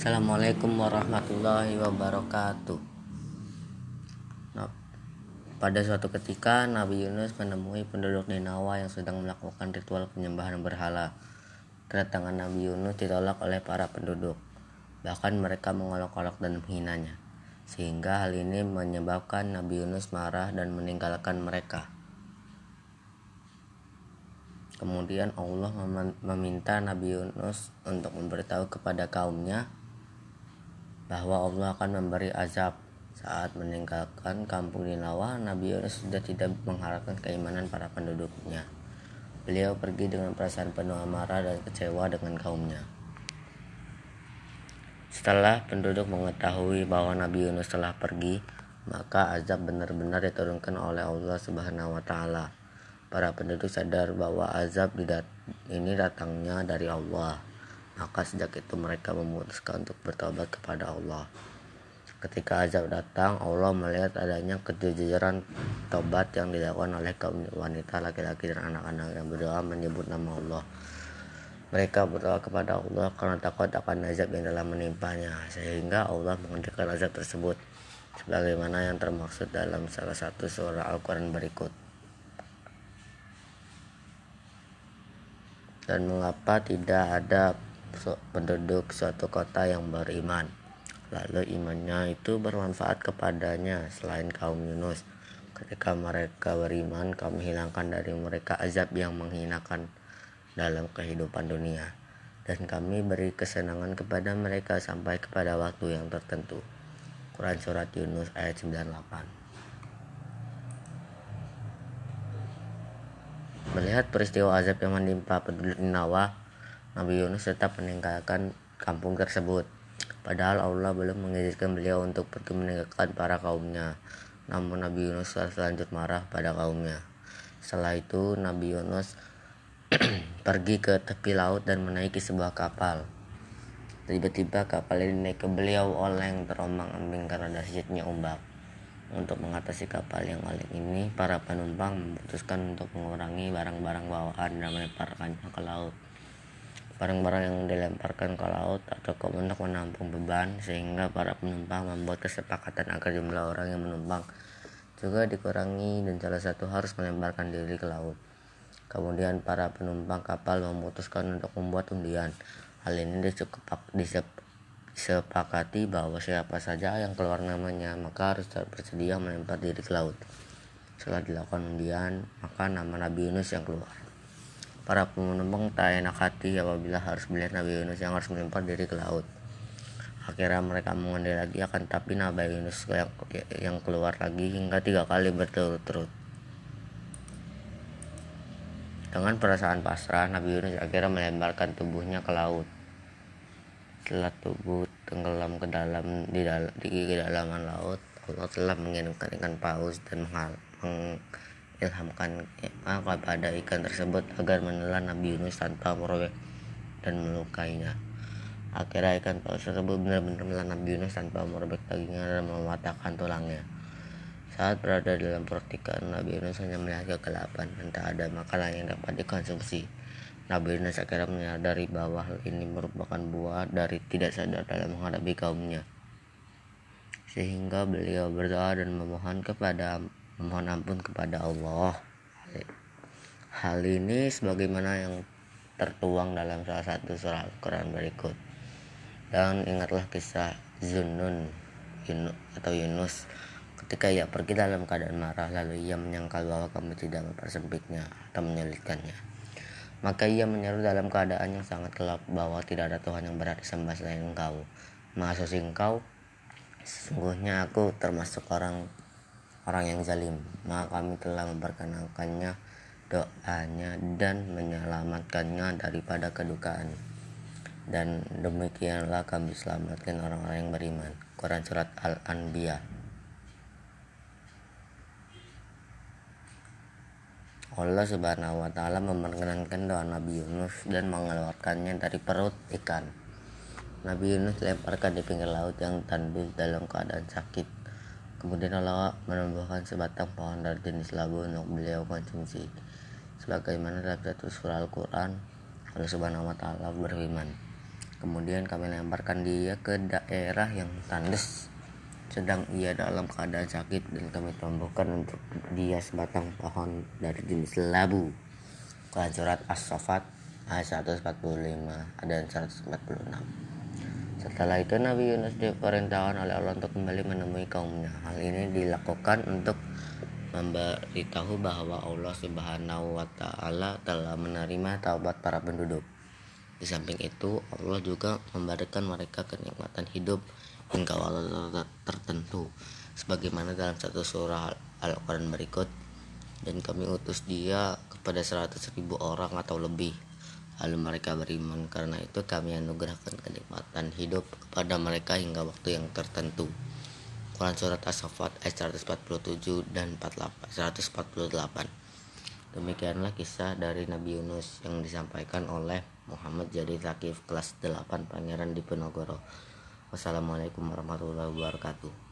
Assalamualaikum warahmatullahi wabarakatuh. Nah, pada suatu ketika Nabi Yunus menemui penduduk Ninawa yang sedang melakukan ritual penyembahan berhala. Kedatangan Nabi Yunus ditolak oleh para penduduk. Bahkan mereka mengolok-olok dan menghinanya. Sehingga hal ini menyebabkan Nabi Yunus marah dan meninggalkan mereka. Kemudian Allah meminta Nabi Yunus untuk memberitahu kepada kaumnya bahwa Allah akan memberi azab saat meninggalkan kampung Ninawa. Nabi Yunus sudah tidak mengharapkan keimanan para penduduknya. Beliau pergi dengan perasaan penuh amarah dan kecewa dengan kaumnya. Setelah penduduk mengetahui bahwa Nabi Yunus telah pergi, maka azab benar-benar diturunkan oleh Allah Subhanahu wa taala Para penduduk sadar bahwa azab ini datangnya dari Allah. Maka sejak itu mereka memutuskan untuk bertobat kepada Allah. Ketika azab datang, Allah melihat adanya kejujuran tobat yang dilakukan oleh kaum wanita, laki-laki, dan anak-anak yang berdoa menyebut nama Allah. Mereka berdoa kepada Allah karena takut akan azab yang telah menimpanya, sehingga Allah menghentikan azab tersebut, sebagaimana yang termaksud dalam salah satu surah Al-Quran berikut. dan mengapa tidak ada penduduk suatu kota yang beriman. Lalu imannya itu bermanfaat kepadanya selain kaum Yunus. Ketika mereka beriman, kami hilangkan dari mereka azab yang menghinakan dalam kehidupan dunia. Dan kami beri kesenangan kepada mereka sampai kepada waktu yang tertentu. Quran Surat Yunus ayat 98 Melihat peristiwa azab yang menimpa penduduk Ninawa, Nabi Yunus tetap meninggalkan kampung tersebut. Padahal Allah belum mengizinkan beliau untuk pergi meninggalkan para kaumnya. Namun Nabi Yunus selanjut marah pada kaumnya. Setelah itu Nabi Yunus pergi ke tepi laut dan menaiki sebuah kapal. Tiba-tiba kapal ini naik ke beliau oleng terombang ambing karena dahsyatnya ombak. Untuk mengatasi kapal yang oleng ini, para penumpang memutuskan untuk mengurangi barang-barang bawaan dan melemparkannya ke laut. Barang-barang yang dilemparkan ke laut atau ke untuk menampung beban, sehingga para penumpang membuat kesepakatan agar jumlah orang yang menumpang juga dikurangi dan salah satu harus melemparkan diri ke laut. Kemudian para penumpang kapal memutuskan untuk membuat undian. Hal ini disepakati sepakati bahwa siapa saja yang keluar namanya maka harus bersedia melempar diri ke laut. Setelah dilakukan undian, maka nama Nabi Yunus yang keluar. Para penumpang tak enak hati apabila harus melihat Nabi Yunus yang harus melempar diri ke laut. Akhirnya mereka mengundi lagi akan tapi Nabi Yunus yang, keluar lagi hingga tiga kali berturut-turut. Dengan perasaan pasrah, Nabi Yunus akhirnya melemparkan tubuhnya ke laut setelah tubuh tenggelam ke dalam di, dalam di kedalaman laut Allah telah mengirimkan ikan paus dan mengilhamkan kepada ikan tersebut agar menelan Nabi Yunus tanpa merobek dan melukainya. Akhirnya ikan paus tersebut benar-benar menelan Nabi Yunus tanpa merobek dagingnya dan mematahkan tulangnya. Saat berada dalam pertikan Nabi Yunus hanya melihat kegelapan dan tak ada makanan yang dapat dikonsumsi. Nabi Yunus akhirnya menyadari bahwa hal ini merupakan buah dari tidak sadar dalam menghadapi kaumnya. Sehingga beliau berdoa dan memohon kepada memohon ampun kepada Allah. Hal ini sebagaimana yang tertuang dalam salah satu surah Al-Quran berikut. Dan ingatlah kisah Zunun atau Yunus ketika ia pergi dalam keadaan marah lalu ia menyangkal bahwa kamu tidak mempersempitnya atau menyulitkannya maka ia menyeru dalam keadaan yang sangat gelap bahwa tidak ada Tuhan yang berat disembah selain engkau. Maha suci engkau, sesungguhnya aku termasuk orang orang yang zalim. Maka kami telah memperkenalkannya doanya dan menyelamatkannya daripada kedukaan. Dan demikianlah kami selamatkan orang-orang yang beriman. Quran Surat Al-Anbiya Allah Subhanahu wa taala memperkenankan doa Nabi Yunus dan mengeluarkannya dari perut ikan. Nabi Yunus lemparkan di pinggir laut yang tandus dalam keadaan sakit. Kemudian Allah menumbuhkan sebatang pohon dari jenis labu untuk beliau konsumsi. Sebagaimana dalam satu surah Al-Quran, Allah Subhanahu wa taala berfirman, Kemudian kami lemparkan dia ke daerah yang tandes sedang ia dalam keadaan sakit dan kami tumbuhkan untuk dia sebatang pohon dari jenis labu. Quran surat As-Saffat ayat 145 dan 146. Setelah itu Nabi Yunus diperintahkan oleh Allah untuk kembali menemui kaumnya. Hal ini dilakukan untuk memberitahu bahwa Allah Subhanahu wa taala telah menerima taubat para penduduk. Di samping itu, Allah juga memberikan mereka kenikmatan hidup hingga waktu tertentu. Sebagaimana dalam satu surah Al-Quran berikut, dan kami utus dia kepada seratus ribu orang atau lebih. Lalu mereka beriman karena itu kami anugerahkan kenikmatan hidup kepada mereka hingga waktu yang tertentu. Quran Surat As-Safat ayat 147 dan 148. Demikianlah kisah dari Nabi Yunus yang disampaikan oleh Muhammad Jadi Zakif kelas 8 Pangeran Diponegoro. Wassalamualaikum warahmatullahi wabarakatuh.